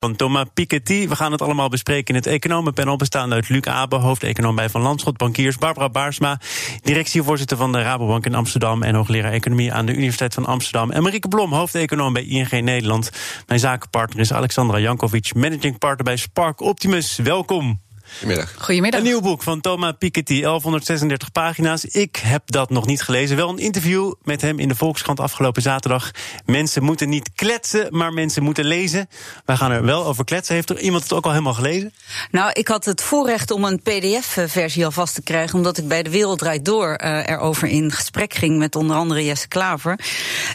van Thomas Piketty. We gaan het allemaal bespreken in het economenpanel... bestaande uit Luc Abe, hoofdeconoom bij Van Landschot Bankiers... Barbara Baarsma, directievoorzitter van de Rabobank in Amsterdam... en hoogleraar economie aan de Universiteit van Amsterdam... en Marieke Blom, hoofdeconoom bij ING Nederland. Mijn zakenpartner is Alexandra Jankovic, managing partner bij Spark Optimus. Welkom. Goedemiddag. Goedemiddag. Een nieuw boek van Thomas Piketty, 1136 pagina's. Ik heb dat nog niet gelezen. Wel een interview met hem in de Volkskrant afgelopen zaterdag. Mensen moeten niet kletsen, maar mensen moeten lezen. Wij gaan er wel over kletsen. Heeft er iemand het ook al helemaal gelezen? Nou, ik had het voorrecht om een PDF-versie alvast te krijgen, omdat ik bij de Wereld Draait Door uh, erover in gesprek ging met onder andere Jesse Klaver.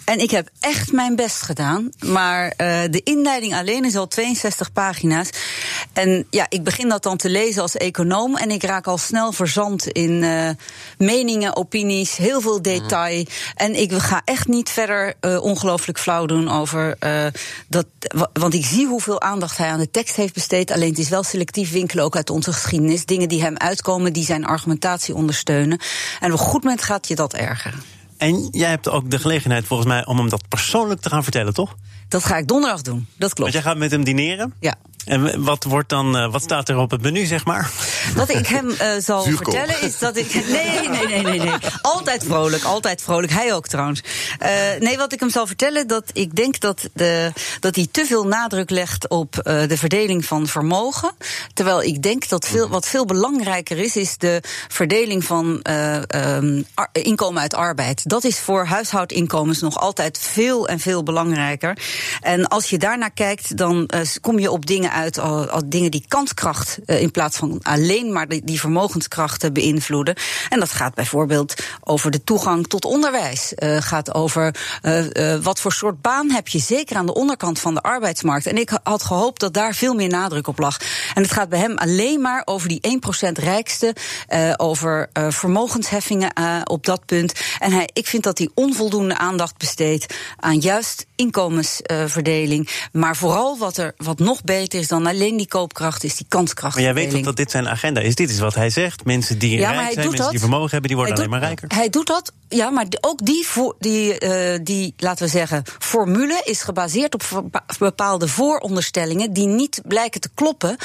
En ik heb echt mijn best gedaan, maar uh, de inleiding alleen is al 62 pagina's. En ja, ik begin dat dan te lezen lezen als econoom en ik raak al snel verzand in uh, meningen, opinies, heel veel detail. En ik ga echt niet verder uh, ongelooflijk flauw doen over uh, dat. Want ik zie hoeveel aandacht hij aan de tekst heeft besteed. Alleen het is wel selectief winkelen ook uit onze geschiedenis. Dingen die hem uitkomen, die zijn argumentatie ondersteunen. En op een goed moment gaat je dat ergeren. En jij hebt ook de gelegenheid volgens mij om hem dat persoonlijk te gaan vertellen, toch? Dat ga ik donderdag doen, dat klopt. Want jij gaat met hem dineren? Ja. En wat, wordt dan, uh, wat staat er op het menu, zeg maar? Wat ik hem uh, zal Zuurkool. vertellen is dat ik. Nee, nee, nee, nee, nee. Altijd vrolijk, altijd vrolijk. Hij ook trouwens. Uh, nee, wat ik hem zal vertellen, dat ik denk dat, de, dat hij te veel nadruk legt op de verdeling van vermogen. Terwijl ik denk dat veel, wat veel belangrijker is, is de verdeling van um, inkomen uit arbeid. Dat is voor huishoudinkomens nog altijd veel en veel belangrijker. En als je daarnaar kijkt, dan kom je op dingen uit als dingen die kanskracht uh, in plaats van alleen maar die, vermogenskrachten beïnvloeden. En dat gaat bijvoorbeeld over de toegang tot onderwijs. Uh, gaat over uh, wat voor soort baan heb je, zeker aan de onderkant van de arbeidsmarkt. En ik had gehoopt dat daar veel meer nadruk op lag. En het gaat bij hem alleen maar over die 1% rijkste, over vermogensheffingen op dat punt. En hij, ik vind dat hij onvoldoende aandacht besteedt aan juist inkomensverdeling. maar vooral wat er wat nog beter is dan alleen die koopkracht, is die kanskracht. Maar jij weet dat dit zijn agenda is? Dit is wat hij zegt. Mensen die ja, rijk zijn, mensen die vermogen hebben, die worden alleen maar rijker. Hij doet dat, ja, maar ook die, die, uh, die, laten we zeggen, formule is gebaseerd op bepaalde vooronderstellingen die niet blijken te kloppen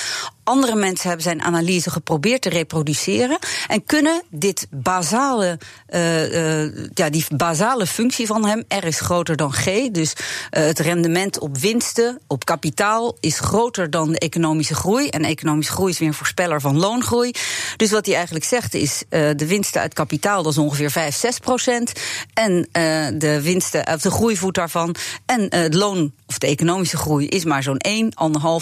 andere mensen hebben zijn analyse geprobeerd te reproduceren en kunnen dit basale, uh, uh, ja, die basale functie van hem, R is groter dan G, dus uh, het rendement op winsten, op kapitaal is groter dan de economische groei. En economische groei is weer een voorspeller van loongroei. Dus wat hij eigenlijk zegt is, de winsten uit kapitaal, dat is ongeveer 5, 6 procent. En de winsten, of de groeivoet daarvan. En het loon, of de economische groei, is maar zo'n 1,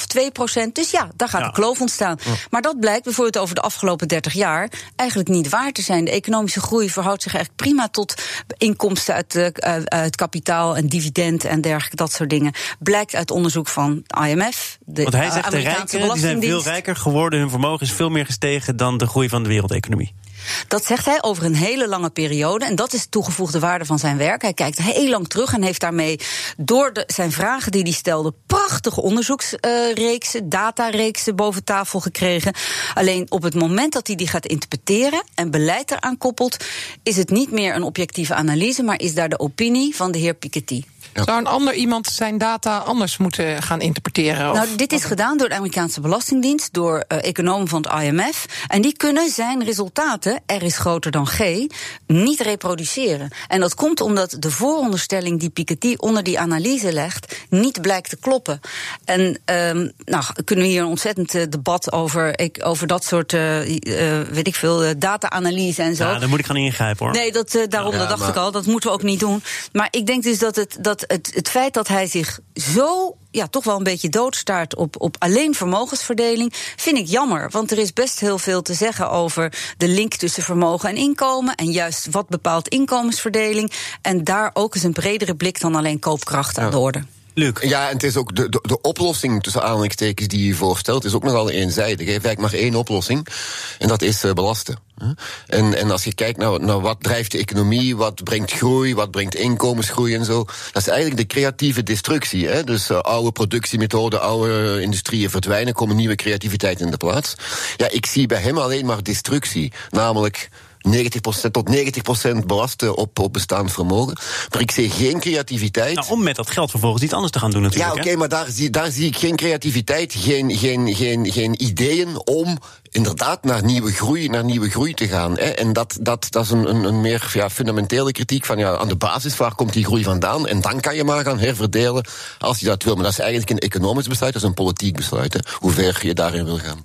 1,5, 2 procent. Dus ja, daar gaat ja. de kloof ontstaan. Maar dat blijkt bijvoorbeeld over de afgelopen 30 jaar eigenlijk niet waar te zijn. De economische groei verhoudt zich eigenlijk prima tot inkomsten uit, uh, uit kapitaal en dividend en dergelijke, dat soort dingen. Blijkt uit onderzoek van IMF. De Want hij zegt de rijken die zijn veel rijker geworden, hun vermogen is veel meer gestegen dan de groei van de wereldeconomie. Dat zegt hij over een hele lange periode. En dat is de toegevoegde waarde van zijn werk. Hij kijkt heel lang terug en heeft daarmee door de, zijn vragen die hij stelde... prachtige onderzoeksreeksen, datareeksen boven tafel gekregen. Alleen op het moment dat hij die gaat interpreteren en beleid eraan koppelt... is het niet meer een objectieve analyse, maar is daar de opinie van de heer Piketty. Zou een ander iemand zijn data anders moeten gaan interpreteren? Nou, dit is gedaan door de Amerikaanse Belastingdienst, door uh, economen van het IMF. En die kunnen zijn resultaten, R is groter dan G, niet reproduceren. En dat komt omdat de vooronderstelling die Piketty onder die analyse legt, niet blijkt te kloppen. En um, nou, kunnen we hier een ontzettend uh, debat over, ik, over dat soort, uh, weet ik veel, data-analyse en zo. Ja, daar moet ik gaan ingrijpen hoor. Nee, dat, daarom ja, dat dacht maar... ik al, dat moeten we ook niet doen. Maar ik denk dus dat het. Dat het, het feit dat hij zich zo ja, toch wel een beetje doodstaart op, op alleen vermogensverdeling, vind ik jammer. Want er is best heel veel te zeggen over de link tussen vermogen en inkomen. En juist wat bepaalt inkomensverdeling. En daar ook eens een bredere blik dan alleen koopkracht aan ja. de orde. Luc. Ja, en het is ook de, de, de oplossing tussen aanhalingstekens die je voorstelt, is ook nogal eenzijdig. Je hebt eigenlijk maar één oplossing, en dat is uh, belasten. En, en als je kijkt naar, naar wat drijft de economie, wat brengt groei, wat brengt inkomensgroei en zo, dat is eigenlijk de creatieve destructie. Hè? Dus uh, oude productiemethoden, oude industrieën verdwijnen, komen nieuwe creativiteit in de plaats. Ja, ik zie bij hem alleen maar destructie, namelijk 90% tot 90% belasten op, op bestaand vermogen. Maar ik zie geen creativiteit. Nou, om met dat geld vervolgens iets anders te gaan doen natuurlijk. Ja, oké, maar daar zie, daar zie ik geen creativiteit, geen, geen, geen, geen ideeën om inderdaad naar nieuwe groei, naar nieuwe groei te gaan. Hè. En dat, dat, dat is een, een, een meer ja, fundamentele kritiek van ja, aan de basis, waar komt die groei vandaan? En dan kan je maar gaan herverdelen als je dat wil. Maar dat is eigenlijk een economisch besluit, dat is een politiek besluit, hè, hoe ver je daarin wil gaan.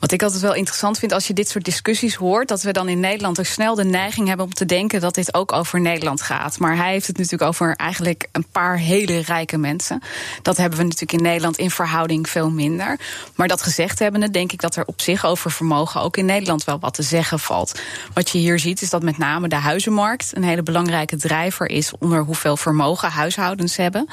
Wat ik altijd wel interessant vind als je dit soort discussies hoort, dat we dan in Nederland ook snel de neiging hebben om te denken dat dit ook over Nederland gaat. Maar hij heeft het natuurlijk over eigenlijk een paar hele rijke mensen. Dat hebben we natuurlijk in Nederland in verhouding veel minder. Maar dat gezegd hebbende, denk ik dat er op zich over vermogen ook in Nederland wel wat te zeggen valt. Wat je hier ziet, is dat met name de huizenmarkt een hele belangrijke drijver is onder hoeveel vermogen huishoudens hebben.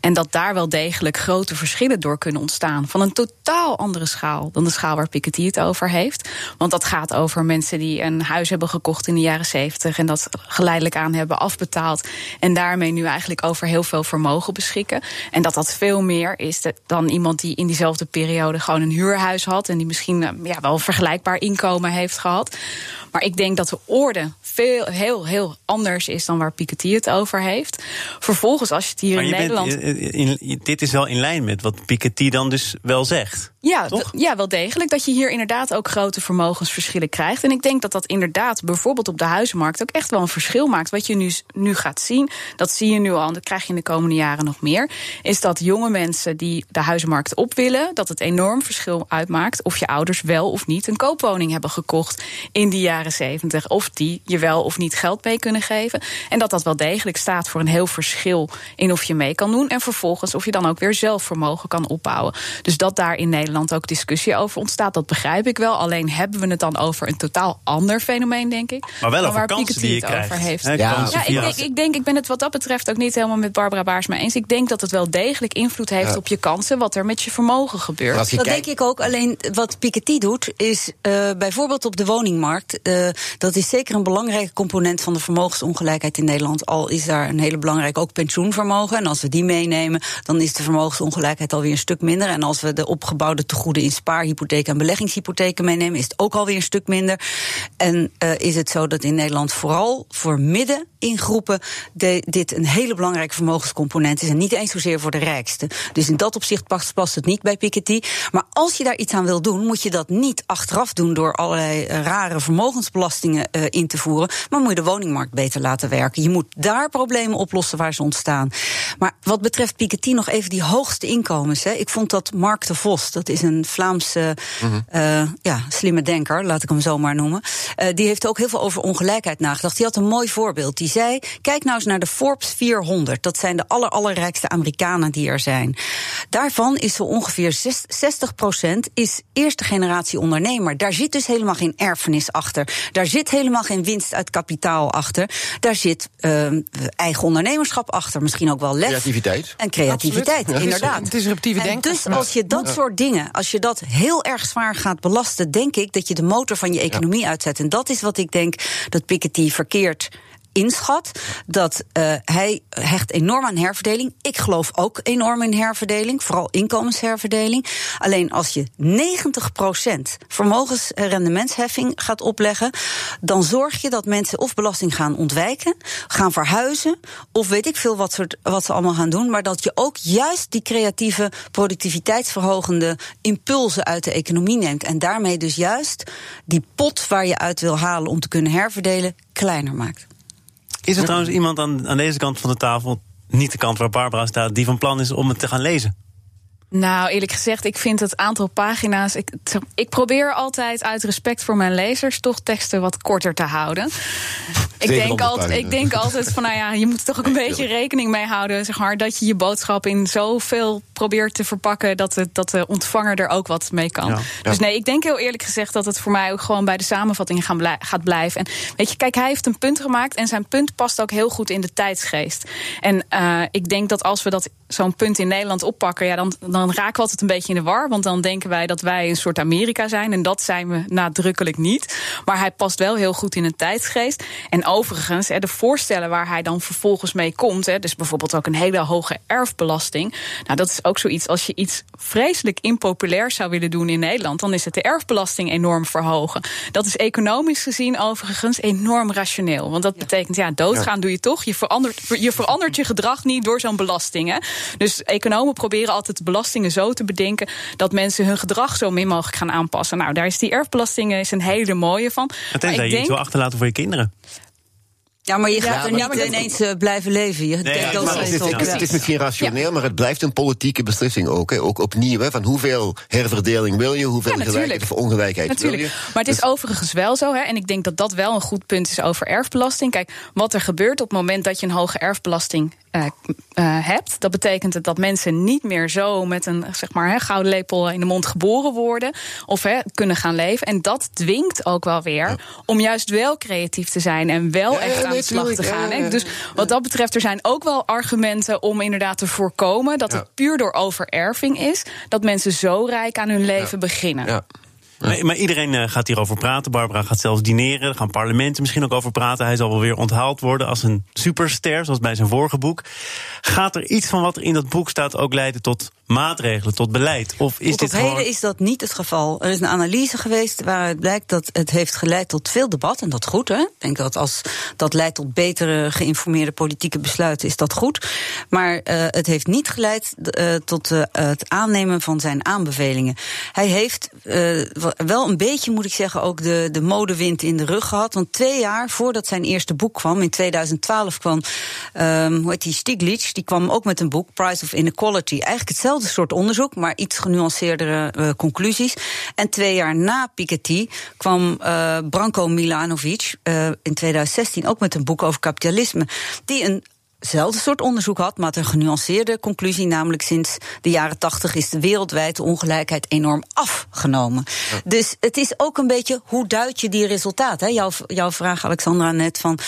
En dat daar wel degelijk grote verschillen door kunnen ontstaan. Van een totaal andere schaal dan de schaal waar Piketty het over heeft. Want dat gaat over mensen die een huis hebben gekocht in de jaren zeventig en dat geleidelijk aan hebben afbetaald. En daarmee nu eigenlijk over heel veel vermogen beschikken. En dat dat veel meer is dan iemand die in diezelfde periode gewoon een huurhuis had. En die misschien eh, ja, wel een vergelijkbaar inkomen heeft gehad. Maar ik denk dat de orde veel, heel, heel anders is dan waar Piketty het over heeft. Vervolgens, als je het hier in Nederland. in, dit is wel in lijn met wat Piketty dan dus wel zegt. Ja, ja, wel degelijk. Dat je hier inderdaad ook grote vermogensverschillen krijgt. En ik denk dat dat inderdaad bijvoorbeeld op de huizenmarkt ook echt wel een verschil maakt. Wat je nu, nu gaat zien, dat zie je nu al, en dat krijg je in de komende jaren nog meer. Is dat jonge mensen die de huizenmarkt op willen, dat het enorm verschil uitmaakt of je ouders wel of niet een koopwoning hebben gekocht in die jaren zeventig. Of die je wel of niet geld mee kunnen geven. En dat dat wel degelijk staat voor een heel verschil in of je mee kan doen. En vervolgens of je dan ook weer zelf vermogen kan opbouwen. Dus dat daar in Nederland Nederland ook discussie over ontstaat. Dat begrijp ik wel. Alleen hebben we het dan over een totaal ander fenomeen, denk ik. Maar wel over kansen die je krijgt. Over heeft. ja, ja ik, denk, ik, denk, ik ben het wat dat betreft ook niet helemaal met Barbara Baarsma eens. Ik denk dat het wel degelijk invloed heeft op je kansen, wat er met je vermogen gebeurt. Dat denk ik ook. Alleen wat Piketty doet, is uh, bijvoorbeeld op de woningmarkt. Uh, dat is zeker een belangrijke component van de vermogensongelijkheid in Nederland. Al is daar een hele belangrijke ook pensioenvermogen. En als we die meenemen, dan is de vermogensongelijkheid alweer een stuk minder. En als we de opgebouwde de tegoeden in spaarhypotheken en beleggingshypotheken meenemen, is het ook alweer een stuk minder. En uh, is het zo dat in Nederland vooral voor midden in groepen dit een hele belangrijke vermogenscomponent is. En niet eens zozeer voor de rijkste. Dus in dat opzicht past, past het niet bij Piketty. Maar als je daar iets aan wil doen, moet je dat niet achteraf doen door allerlei uh, rare vermogensbelastingen uh, in te voeren. Maar moet je de woningmarkt beter laten werken. Je moet daar problemen oplossen waar ze ontstaan. Maar wat betreft Piketty nog even die hoogste inkomens. Hè. Ik vond dat Mark de Vos, dat is een Vlaamse mm -hmm. ja, slimme denker, laat ik hem zo maar noemen. die heeft ook heel veel over ongelijkheid nagedacht. Die had een mooi voorbeeld. Die zei: Kijk nou eens naar de Forbes 400. Dat zijn de aller, allerrijkste Amerikanen die er zijn. Daarvan is zo ongeveer 60% is eerste generatie ondernemer. Daar zit dus helemaal geen erfenis achter. Daar zit helemaal geen winst uit kapitaal achter. Daar zit uh, eigen ondernemerschap achter. Misschien ook wel lef. Creativiteit. En creativiteit, inderdaad. Disruptieve denken. Dus als je dat soort dingen, als je dat heel erg zwaar gaat belasten, denk ik dat je de motor van je economie uitzet. En dat is wat ik denk dat Piketty verkeerd inschat. Dat uh, hij hecht enorm aan herverdeling. Ik geloof ook enorm in herverdeling, vooral inkomensherverdeling. Alleen als je 90% vermogensrendementsheffing gaat opleggen, dan zorg je dat mensen of belasting gaan ontwijken, gaan verhuizen, of weet ik veel wat, soort, wat ze allemaal gaan doen. Maar dat je ook juist die creatieve, productiviteitsverhogende impulsen uit de economie neemt. En daarmee dus juist die pot waar je uit wil halen om te kunnen herverdelen, kleiner maakt. Is er trouwens iemand aan, aan deze kant van de tafel, niet de kant waar Barbara staat, die van plan is om het te gaan lezen? Nou, eerlijk gezegd, ik vind het aantal pagina's. Ik, ik probeer altijd uit respect voor mijn lezers toch teksten wat korter te houden. Ik denk, altijd, ik denk altijd van, nou ja, je moet er toch ook een beetje rekening mee houden, zeg maar, dat je je boodschap in zoveel probeert te verpakken dat, het, dat de ontvanger er ook wat mee kan. Dus nee, ik denk heel eerlijk gezegd dat het voor mij ook gewoon bij de samenvatting gaan gaat blijven. En weet je, kijk, hij heeft een punt gemaakt en zijn punt past ook heel goed in de tijdsgeest. En uh, ik denk dat als we dat zo'n punt in Nederland oppakken, ja, dan, dan raken we altijd een beetje in de war. Want dan denken wij dat wij een soort Amerika zijn. En dat zijn we nadrukkelijk niet. Maar hij past wel heel goed in een tijdsgeest. En overigens, de voorstellen waar hij dan vervolgens mee komt, dus bijvoorbeeld ook een hele hoge erfbelasting. Nou, dat is ook zoiets. Als je iets vreselijk impopulair zou willen doen in Nederland, dan is het de erfbelasting enorm verhogen. Dat is economisch gezien overigens enorm rationeel. Want dat betekent, ja, doodgaan doe je toch. Je verandert je, verandert je gedrag niet door zo'n belasting. Hè? Dus economen proberen altijd de belastingen zo te bedenken dat mensen hun gedrag zo min mogelijk gaan aanpassen. Nou, daar is die erfbelasting is een hele mooie van. En tenzij je denk, iets wil achterlaten voor je kinderen. Ja, maar je gaat er niet ineens uh, blijven leven. Je nee, ja, maar het, is, het, het, is misschien rationeel, maar het blijft een politieke beslissing ook. Hè. Ook opnieuw, hè, van hoeveel herverdeling wil je, hoeveel gelijkheid of ongelijkheid natuurlijk. wil je. Maar het is dus- overigens wel zo, hè, en ik denk dat dat wel een goed punt is over erfbelasting. Kijk, wat er gebeurt op het moment dat je een hoge erfbelasting uh, uh, hebt. Dat betekent dat mensen niet meer zo met een zeg maar, he, gouden lepel in de mond geboren worden. Of he, kunnen gaan leven. En dat dwingt ook wel weer om juist wel creatief te zijn. En wel ja, echt aan de slag te gaan. Dus wat dat betreft, er zijn ook wel argumenten om inderdaad te voorkomen dat het puur door overerving is. Dat mensen zo rijk aan hun leven beginnen. Maar, maar, iedereen uh, gaat hierover praten. Barbara gaat zelfs dineren. Er gaan parlementen misschien ook over praten. Hij zal wel weer onthaald worden als een superster, zoals bij zijn vorige boek. Gaat er iets van wat er in dat boek staat ook leiden tot maatregelen, tot beleid? Of is tot dit heden is dat niet het geval. Er is een analyse geweest waaruit blijkt dat het heeft geleid tot veel debat. En dat goed, hè? Ik denk dat als dat leidt tot betere geïnformeerde politieke besluiten, is dat goed. Maar uh, het heeft niet geleid uh, tot uh, het aannemen van zijn aanbevelingen. Hij heeft wel een beetje, moet ik zeggen, ook de, de modewind in de rug gehad. Want twee jaar voordat zijn eerste boek kwam, in 2012 kwam, um, hoe heet die, Stiglitz, die kwam ook met een boek, Price of Inequality. Eigenlijk hetzelfde soort onderzoek, maar iets genuanceerdere uh, conclusies. En twee jaar na Piketty kwam uh, Branko Milanovic uh, in 2016 ook met een boek over kapitalisme, die een hetzelfde soort onderzoek had, maar een genuanceerde conclusie. Namelijk sinds de jaren tachtig is de wereldwijde ongelijkheid enorm afgenomen. Dus het is ook een beetje hoe duid je die resultaten? Jouw, jouw vraag, Alexandra, net van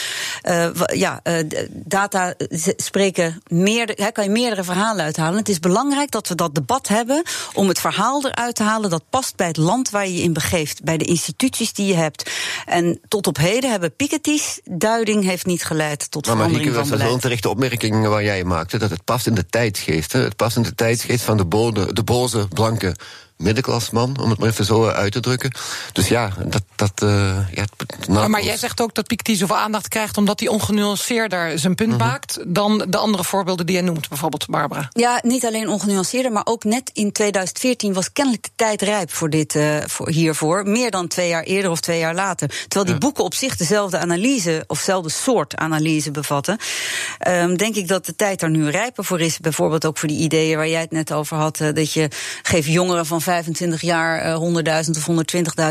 uh, ja, uh, data spreken meer, kan je meerdere verhalen uithalen. Het is belangrijk dat we dat debat hebben om het verhaal eruit te halen dat past bij het land waar je je in begeeft, bij de instituties die je hebt. En tot op heden hebben Piketty's duiding heeft niet geleid tot verandering van beleid de opmerking waar jij maakte, dat het past in de tijdsgeest. Hè? Het past in de tijdsgeest van de, bode, de boze, blanke middenklasman, om het maar even zo uit te drukken. Dus ja, dat. dat uh, ja, maar, maar jij zegt ook dat Piketty zoveel aandacht krijgt omdat hij ongenuanceerder zijn punt mhm. maakt dan de andere voorbeelden die jij noemt, bijvoorbeeld Barbara. Ja, niet alleen ongenuanceerder, maar ook net in 2014 was kennelijk de tijd rijp voor dit, uh, voor hiervoor. Meer dan twee jaar eerder of twee jaar later. Terwijl die boeken op zich dezelfde analyse of dezelfde soort analyse bevatten. Um, denk ik dat de tijd er nu rijper voor is. Bijvoorbeeld ook voor die ideeën waar jij het net over had. Uh, dat je geeft jongeren van 25 jaar uh, 100.000 of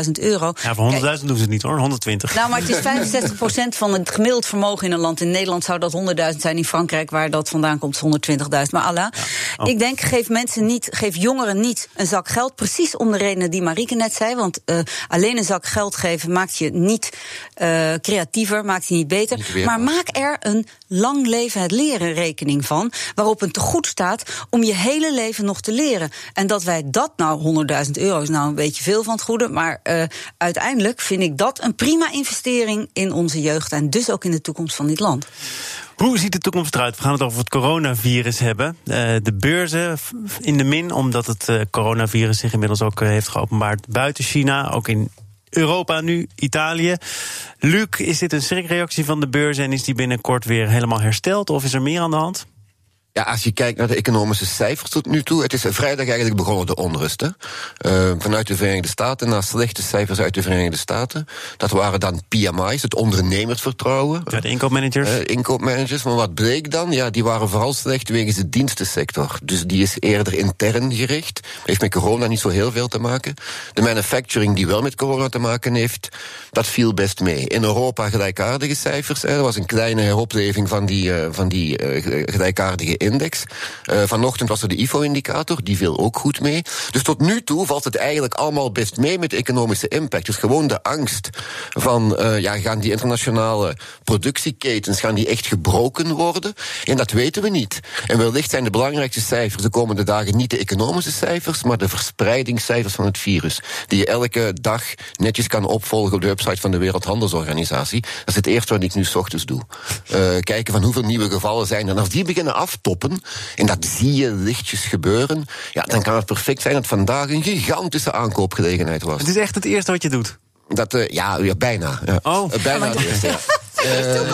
120.000 euro. Ja, voor 100.000 doen ze het niet hoor, 120. Nou, maar het is 65% van het gemiddeld vermogen in een land. In Nederland zou dat 100.000 zijn. In Frankrijk, waar dat vandaan komt, 120.000. Maar Allah, oh. ik denk, geef mensen niet, geef jongeren niet een zak geld. Precies om de redenen die Marieke net zei. Want uh, alleen een zak geld geven maakt je niet uh, creatiever, maakt je niet beter. maar maak er een lang leven het leren rekening van. Waarop een tegoed staat om je hele leven nog te leren. En dat wij dat nou 100.000 euro is nou een beetje veel van het goede. Maar uh, uiteindelijk vind ik dat een prima investering in onze jeugd. En dus ook in de toekomst van dit land. Hoe ziet de toekomst eruit? We gaan het over het coronavirus hebben. Uh, de beurzen in de min, omdat het uh, coronavirus zich inmiddels ook heeft geopenbaard buiten China. Ook in Europa nu, Italië. Luc, is dit een schrikreactie van de beurs en is die binnenkort weer helemaal hersteld? Of is er meer aan de hand? Ja, als je kijkt naar de economische cijfers tot nu toe, het is vrijdag eigenlijk begonnen de onrust. Hè? Uh, vanuit de Verenigde Staten naar slechte cijfers uit de Verenigde Staten. Dat waren dan PMI's, het ondernemersvertrouwen. Ja, de inkoopmanagers. Uh, inkoopmanagers. Maar wat bleek dan? Ja, die waren vooral slecht wegens de dienstensector. Dus die is eerder intern gericht. Heeft met corona niet zo heel veel te maken. De manufacturing die wel met corona te maken heeft, dat viel best mee. In Europa gelijkaardige cijfers. Hè. Er was een kleine heropleving van die, uh, van die gelijkaardige index. Uh, vanochtend was er de IFO-indicator, die viel ook goed mee. Dus tot nu toe valt het eigenlijk allemaal best mee met de economische impact. Dus gewoon de angst van, uh, ja, gaan die internationale productieketens, gaan die echt gebroken worden? En dat weten we niet. En wellicht zijn de belangrijkste cijfers de komende dagen niet de economische cijfers, maar de verspreidingscijfers van het virus. Die je elke dag netjes kan opvolgen op de website van de Wereldhandelsorganisatie. Dat is het eerste wat ik nu s ochtends doe. Uh, kijken van hoeveel nieuwe gevallen zijn. En als die beginnen af en dat zie je lichtjes gebeuren, ja, dan kan het perfect zijn dat vandaag een gigantische aankoopgelegenheid was. Het is echt het eerste wat je doet? Dat, uh, ja, ja, bijna. Ja. Oh, uh, bijna. Ja,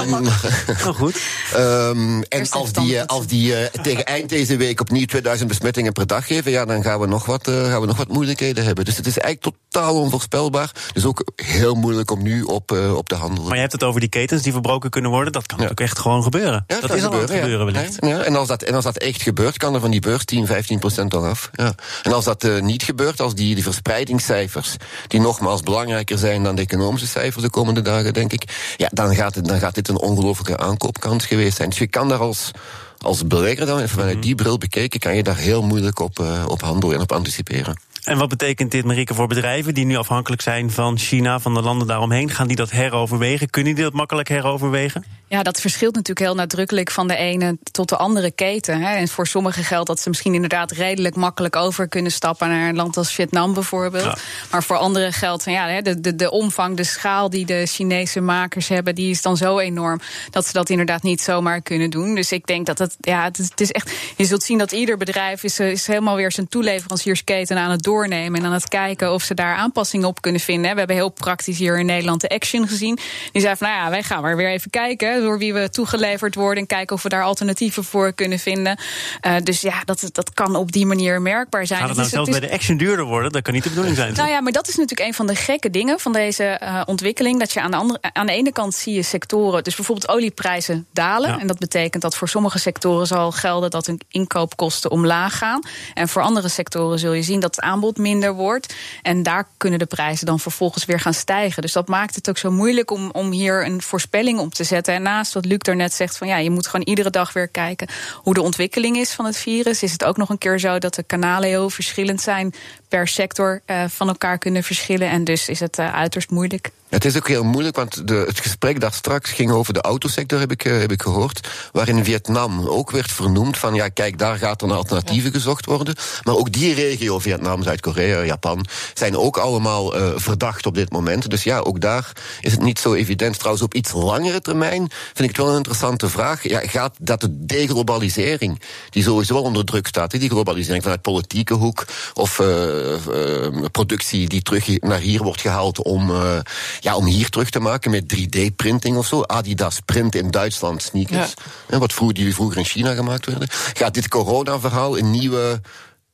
Um, goed. Um, en als die, als die uh, tegen eind deze week opnieuw 2000 besmettingen per dag geven, ja, dan gaan we nog wat, uh, gaan we nog wat moeilijkheden hebben. Dus het is eigenlijk totaal onvoorspelbaar. Dus ook heel moeilijk om nu op, uh, op te handelen. Maar je hebt het over die ketens die verbroken kunnen worden. Dat kan ja. ook echt gewoon gebeuren. Ja, dat, is al gebeuren, gebeuren wellicht. Ja, en, als dat, en als dat echt gebeurt, kan er van die beurs 10, 15 procent af. Ja. En als dat niet gebeurt, als die, die verspreidingscijfers, die nogmaals belangrijker zijn dan de economische cijfers de komende dagen, denk ik, ja, dan gaat dan gaat dit een ongelofelijke aankoopkans geweest zijn. Dus je kan daar als, als belegger dan, even vanuit mhm. die bril bekeken, kan je daar heel moeilijk op, uh, op handelen en op anticiperen. En wat betekent dit, Marieke, voor bedrijven die nu afhankelijk zijn van China, van de landen daaromheen? Gaan die dat heroverwegen? Kunnen die dat makkelijk heroverwegen? Ja, dat verschilt natuurlijk heel nadrukkelijk van de ene tot de andere keten. Hè. En voor sommigen geldt dat ze misschien inderdaad redelijk makkelijk over kunnen stappen naar een land als Vietnam bijvoorbeeld. Maar voor anderen geldt ja, de, de, de omvang, de schaal die de Chinese makers hebben, die is dan zo enorm dat ze dat inderdaad niet zomaar kunnen doen. Dus ik denk dat het, ja, het is echt. Je zult zien dat ieder bedrijf is, is helemaal weer zijn toeleveranciersketen aan het doornemen en aan het kijken of ze daar aanpassingen op kunnen vinden. We hebben heel praktisch hier in Nederland de Action gezien. Die zei van nou ja, wij gaan maar weer even kijken door wie we toegeleverd worden. En kijken of we daar alternatieven voor kunnen vinden. Uh, dus ja, dat, dat kan op die manier merkbaar zijn. Gaat het nou zelfs bij de action duurder worden? Dat kan niet de bedoeling zijn. Nou ja, maar dat is natuurlijk een van de gekke dingen van deze uh, ontwikkeling. Dat je aan de, andere, aan de ene kant zie je sectoren, dus bijvoorbeeld olieprijzen dalen. Ja. En dat betekent dat voor sommige sectoren zal gelden dat hun inkoopkosten omlaag gaan. En voor andere sectoren zul je zien dat het aanbod minder wordt. En daar kunnen de prijzen dan vervolgens weer gaan stijgen. Dus dat maakt het ook zo moeilijk om, om hier een voorspelling op te zetten. En naast wat Luc daarnet zegt, van ja, je moet gewoon iedere dag weer kijken hoe de ontwikkeling is van het virus. Is het ook nog een keer zo dat de kanalen heel verschillend zijn per sector uh, van elkaar kunnen verschillen. En dus is het uh, uiterst moeilijk. Het is ook heel moeilijk, want de, het gesprek daar straks ging over de autosector, heb ik, uh, heb ik gehoord. Waarin Vietnam ook werd vernoemd van, ja, kijk, daar gaat er alternatieven gezocht worden. Maar ook die regio, Vietnam, Zuid-Korea, Japan, zijn ook allemaal verdacht op dit moment. Dus ja, ook daar is het niet zo evident. Trouwens, op iets langere termijn vind ik het wel een interessante vraag. Ja, gaat dat de deglobalisering, die sowieso onder druk staat, die globalisering vanuit politieke hoek, of productie die terug naar hier wordt gehaald om ja, om hier terug te maken met 3D-printing of zo. Adidas print in Duitsland sneakers. Ja. Wat vroeger, die vroeger in China gemaakt werden. Gaat dit corona-verhaal een nieuwe,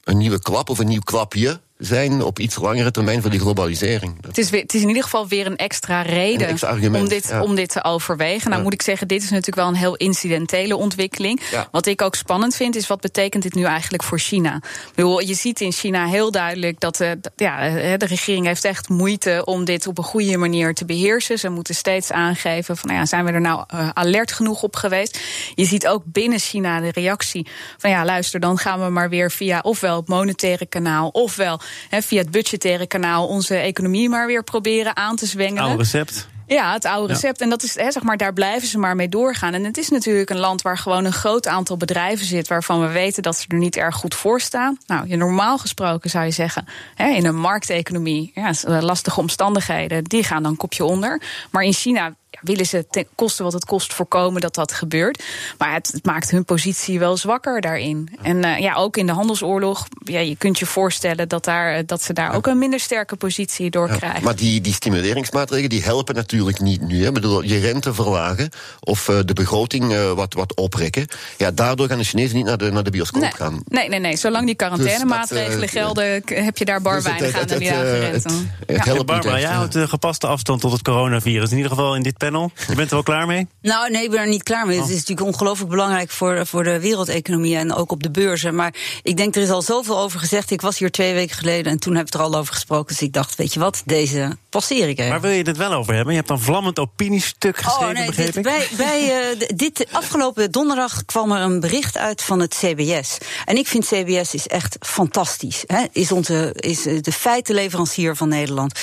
een nieuwe klap of een nieuw klapje zijn op iets langere termijn voor die globalisering. Het is, weer, het is in ieder geval weer een extra reden een extra argument, om, dit, om dit te overwegen. Nou moet ik zeggen, dit is natuurlijk wel een heel incidentele ontwikkeling. Wat ik ook spannend vind, is wat betekent dit nu eigenlijk voor China? Ik bedoel, je ziet in China heel duidelijk dat de, ja, de regering heeft echt moeite om dit op een goede manier te beheersen. Ze moeten steeds aangeven van nou ja, zijn we er nou uh, alert genoeg op geweest? Je ziet ook binnen China de reactie van ja, luister, dan gaan we maar weer via ofwel het monetaire kanaal, ofwel via het budgettaire kanaal onze economie maar weer proberen aan te zwengelen. Oude recept. Ja, het oude recept. En dat is, hè, zeg maar, daar blijven ze maar mee doorgaan. En het is natuurlijk een land waar gewoon een groot aantal bedrijven zit, waarvan we weten dat ze er niet erg goed voor staan. Nou, je normaal gesproken zou je zeggen, hè, in een markteconomie, ja, lastige omstandigheden, die gaan dan kopje onder. Maar in China willen ze ten koste wat het kost voorkomen dat dat gebeurt. Maar het, het maakt hun positie wel zwakker daarin. En uh, ja, ook in de handelsoorlog, ja, je kunt je voorstellen dat, daar, dat ze daar ook een minder sterke positie door krijgen. Maar die, die stimuleringsmaatregelen die helpen natuurlijk niet nu. Hè. bedoel, je rente verlagen of uh, de begroting uh, wat, wat oprekken. Ja, daardoor gaan de Chinezen niet naar de, naar de bioscoop nee, gaan. Nee, nee, nee. Zolang die quarantainemaatregelen dus gelden, heb je daar bar dus weinig aan de lage rente. Het, het, het ja. Barbara, jij houdt de gepaste afstand tot het coronavirus. In ieder geval in dit panel. Je bent er wel klaar mee? Nou, nee, ik ben er niet klaar mee. Het is natuurlijk ongelooflijk belangrijk voor, voor de wereldeconomie en ook op de beurzen. Maar ik denk, er is al zoveel over gezegd. Ik was hier twee weken geleden en toen heb ik er al over gesproken. Dus ik dacht, weet je wat, deze passeer ik even. Waar wil je het wel over hebben? Je hebt een vlammend opiniestuk oh, geschreven, oh, nee, dit, Bij, bij uh, dit afgelopen donderdag kwam er een bericht uit van het CBS. En ik vind CBS is echt fantastisch. Hè? Is, onze, is de feitenleverancier van Nederland.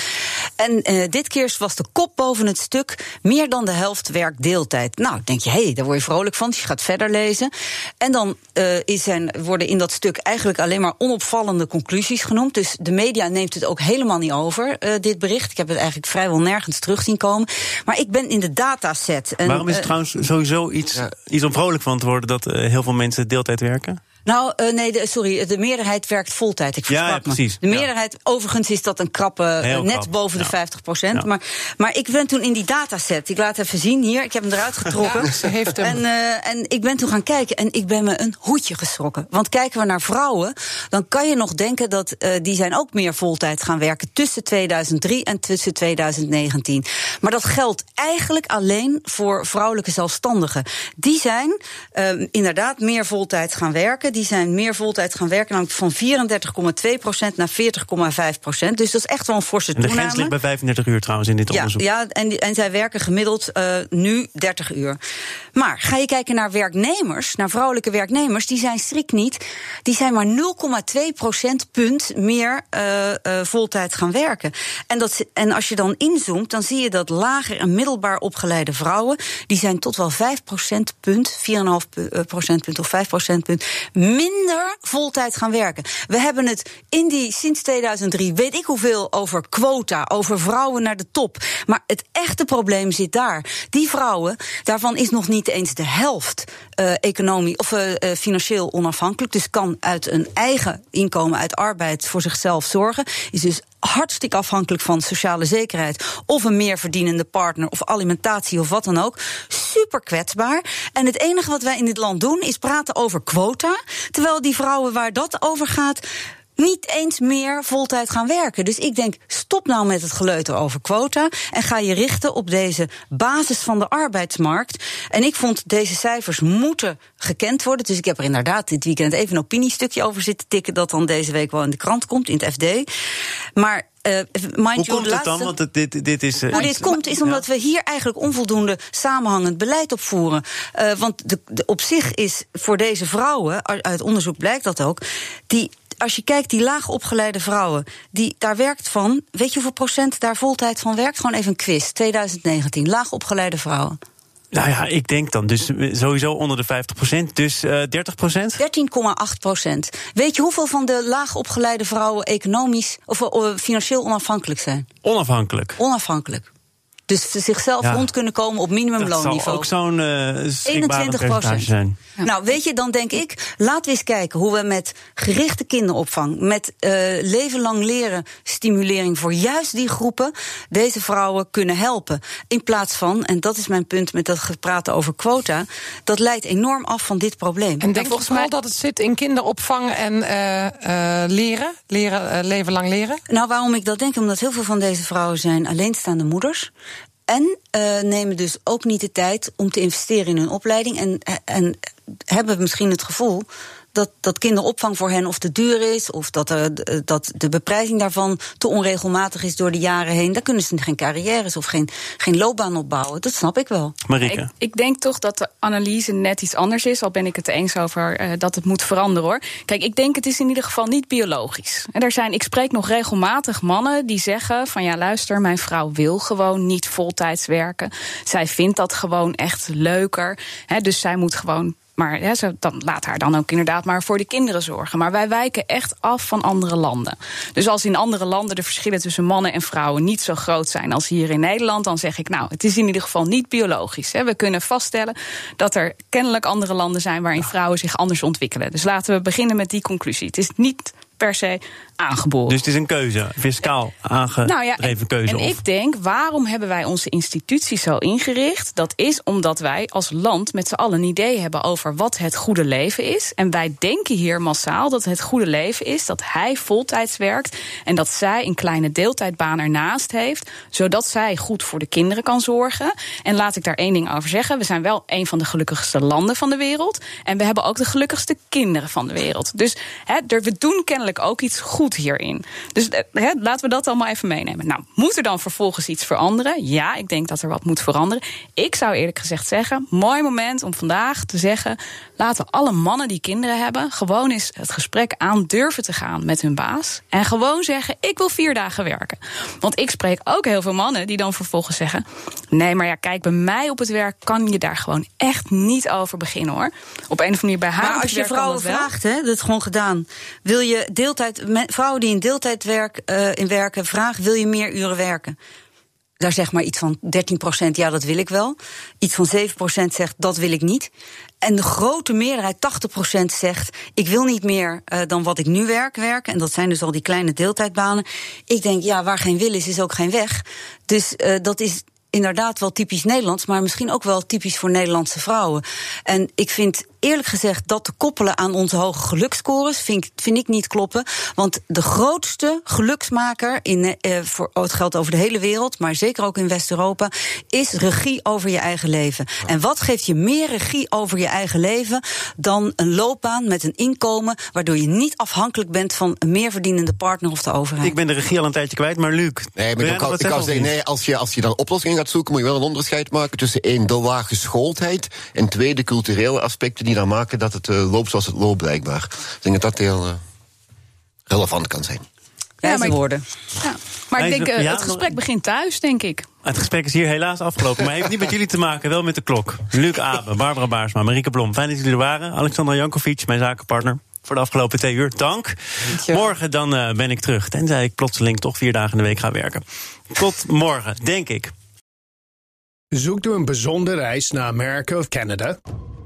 En uh, dit keer was de kop boven het stuk. Meer dan de helft werkt deeltijd. Nou, denk je, hé, hey, daar word je vrolijk van. Dus je gaat verder lezen. En dan uh, is zijn, worden in dat stuk eigenlijk alleen maar onopvallende conclusies genoemd. Dus de media neemt het ook helemaal niet over, uh, dit bericht. Ik heb het eigenlijk vrijwel nergens terug zien komen. Maar ik ben in de dataset. En, Waarom is het trouwens sowieso iets, ja. iets om vrolijk van te worden dat heel veel mensen deeltijd werken? Nou, uh, nee, de, sorry, de meerderheid werkt voltijd. Ik ja, ja, precies. Me. De meerderheid, ja. overigens is dat een krappe, uh, net krap. boven de 50 procent. Maar, maar ik ben toen in die dataset, ik laat even zien hier, ik heb hem eruit getrokken. ze heeft hem. En, uh, en ik ben toen gaan kijken en ik ben me een hoedje geschrokken. Want kijken we naar vrouwen, dan kan je nog denken dat die zijn ook meer voltijd gaan werken tussen 2003 en tussen 2019. Maar dat geldt eigenlijk alleen voor vrouwelijke zelfstandigen. Die zijn inderdaad meer voltijd gaan werken die zijn meer voltijd gaan werken, namelijk van 34,2% naar 40,5% Dus dat is echt wel een forse toename. De grens ligt bij 35 uur trouwens in dit ja, onderzoek. Ja, en, en zij werken gemiddeld uh, nu 30 uur. Maar ga je kijken naar werknemers, naar vrouwelijke werknemers, die zijn strikt niet. Die zijn maar 0,2 procentpunt meer uh, uh, voltijd gaan werken. En, dat, en als je dan inzoomt, dan zie je dat lager en middelbaar opgeleide vrouwen, die zijn tot wel 5 procentpunt, 4,5 procentpunt of 5 procentpunt minder voltijd gaan werken. We hebben het in die sinds 2003 weet ik hoeveel over quota, over vrouwen naar de top. Maar het echte probleem zit daar. Die vrouwen, daarvan is nog niet eens de helft uh, economie of uh, financieel onafhankelijk. Dus kan uit een eigen inkomen uit arbeid voor zichzelf zorgen. Is dus hartstikke afhankelijk van sociale zekerheid. Of een meer verdienende partner, of alimentatie of wat dan ook. Super kwetsbaar. En het enige wat wij in dit land doen is praten over quota. Terwijl die vrouwen waar dat over gaat niet eens meer voltijd gaan werken. Dus ik denk, stop nou met het geleuter over quota en ga je richten op deze basis van de arbeidsmarkt. En ik vond deze cijfers moeten gekend worden. Dus ik heb er inderdaad dit weekend even een opiniestukje over zitten tikken dat dan deze week wel in de krant komt, in het FD. Maar uh, mind Hoe you, komt het dan? Want dit, dit is. Uh, nou, dit komt is omdat ja. we hier eigenlijk onvoldoende samenhangend beleid opvoeren. Uh, want de, de, op zich is voor deze vrouwen, uit onderzoek blijkt dat ook, die als je kijkt, die laag opgeleide vrouwen, die, daar werkt van, weet je hoeveel procent daar voltijd van werkt? Gewoon even een quiz, 2019, laag opgeleide vrouwen. Nou ja, ik denk dan dus sowieso onder de 50% dus uh, 30% 13,8% Weet je hoeveel van de laag opgeleide vrouwen economisch of uh, financieel onafhankelijk zijn? Onafhankelijk. Onafhankelijk. Dus zichzelf ja. rond kunnen komen op minimumloonniveau. Dat zal ook zo'n uh, 21 procent zijn. Ja. Nou, weet je, dan denk ik, laten we eens kijken hoe we met gerichte kinderopvang, met uh, leven lang leren stimulering voor juist die groepen, deze vrouwen kunnen helpen. In plaats van, en dat is mijn punt met dat praten over quota, dat leidt enorm af van dit probleem. En denk je vooral mij... dat het zit in kinderopvang en uh, uh, leren, leren leven lang leren? Nou, waarom ik dat denk? Omdat heel veel van deze vrouwen zijn alleenstaande moeders. En uh, nemen dus ook niet de tijd om te investeren in hun opleiding. En, en hebben misschien het gevoel dat, dat kinderopvang voor hen of te duur is, of dat, er, dat de beprijzing daarvan te onregelmatig is door de jaren heen. Daar kunnen ze geen carrières of geen, geen loopbaan opbouwen. Dat snap ik wel. Marike. Ik, ik, denk toch dat de analyse net iets anders is, al ben ik het eens over uh, dat het moet veranderen hoor. Kijk, ik denk het is in ieder geval niet biologisch. En er zijn, ik spreek nog regelmatig mannen die zeggen: van ja, luister, mijn vrouw wil gewoon niet voltijds werken. Zij vindt dat gewoon echt leuker. Hè, dus zij moet gewoon maar ze, dan laat haar dan ook inderdaad maar voor de kinderen zorgen. Maar wij wijken echt af van andere landen. Dus als in andere landen de verschillen tussen mannen en vrouwen niet zo groot zijn als hier in Nederland, dan zeg ik nou, het is in ieder geval niet biologisch. Hè. We kunnen vaststellen dat er kennelijk andere landen zijn waarin vrouwen zich anders ontwikkelen. Dus laten we beginnen met die conclusie. Het is niet per se aangeboren. Dus het is een keuze, fiscaal aangedreven nou ja, en, keuze. En ik denk, waarom hebben wij onze instituties zo ingericht? Dat is omdat wij als land met z'n allen een idee hebben over wat het goede leven is. En wij denken hier massaal dat het goede leven is dat hij voltijds werkt en dat zij een kleine deeltijdbaan ernaast heeft, zodat zij goed voor de kinderen kan zorgen. En laat ik daar één ding over zeggen: we zijn wel een van de gelukkigste landen van de wereld en we hebben ook de gelukkigste kinderen van de wereld. Dus we doen kennelijk ook iets hierin. Dus eh, laten we dat allemaal even meenemen. Nou, moet er dan vervolgens iets veranderen? Ja, ik denk dat er wat moet veranderen. Ik zou eerlijk gezegd zeggen: mooi moment om vandaag te zeggen. Laten alle mannen die kinderen hebben gewoon eens het gesprek aan durven te gaan met hun baas. En gewoon zeggen: ik wil vier dagen werken. Want ik spreek ook heel veel mannen die dan vervolgens zeggen: nee, maar ja, kijk, bij mij op het werk kan je daar gewoon echt niet over beginnen hoor. Op een of andere manier bij haar. Maar als je vrouwen vraagt, hè, dat is gewoon gedaan. Wil je deeltijd vrouwen die in deeltijd werk, uh, in werken vragen: wil je meer uren werken? Daar zeg maar iets van 13% ja, dat wil ik wel. Iets van 7% zegt, dat wil ik niet. En de grote meerderheid, 80% zegt, ik wil niet meer uh, dan wat ik nu werk, werken. En dat zijn dus al die kleine deeltijdbanen. Ik denk, ja, waar geen wil is, is ook geen weg. Dus uh, dat is inderdaad wel typisch Nederlands, maar misschien ook wel typisch voor Nederlandse vrouwen. En ik vind eerlijk gezegd dat te koppelen aan onze hoge geluksscores vind, vind ik niet kloppen. Want de grootste geluksmaker, in, eh, voor, oh, het geldt over de hele wereld, maar zeker ook in West-Europa, is regie over je eigen leven. En wat geeft je meer regie over je eigen leven dan een loopbaan met een inkomen, waardoor je niet afhankelijk bent van een meerverdienende partner of de overheid? Ik ben de regie al een tijdje kwijt, maar Luc. Nee, maar ik kan, ik kan zeggen, nee, als je, als je dan oplossingen gaat zoeken, moet je wel een onderscheid maken tussen één, de lage geschooldheid en twee, de culturele aspecten die dan maken dat het uh, loopt zoals het loopt, blijkbaar. Ik denk dat dat heel uh, relevant kan zijn. Ja, maar woorden. Ja, maar ik denk, uh, het gesprek begint thuis, denk ik. Het gesprek is hier helaas afgelopen, maar heeft niet met jullie te maken, wel met de klok. Luc Abe, Barbara Baarsma, Marieke Blom. Fijn dat jullie er waren. Alexander Jankovic, mijn zakenpartner voor de afgelopen twee uur. Dank. Morgen dan uh, ben ik terug, tenzij ik plotseling toch vier dagen in de week ga werken. Tot morgen, denk ik. Zoekt u een bijzondere reis naar Amerika of Canada?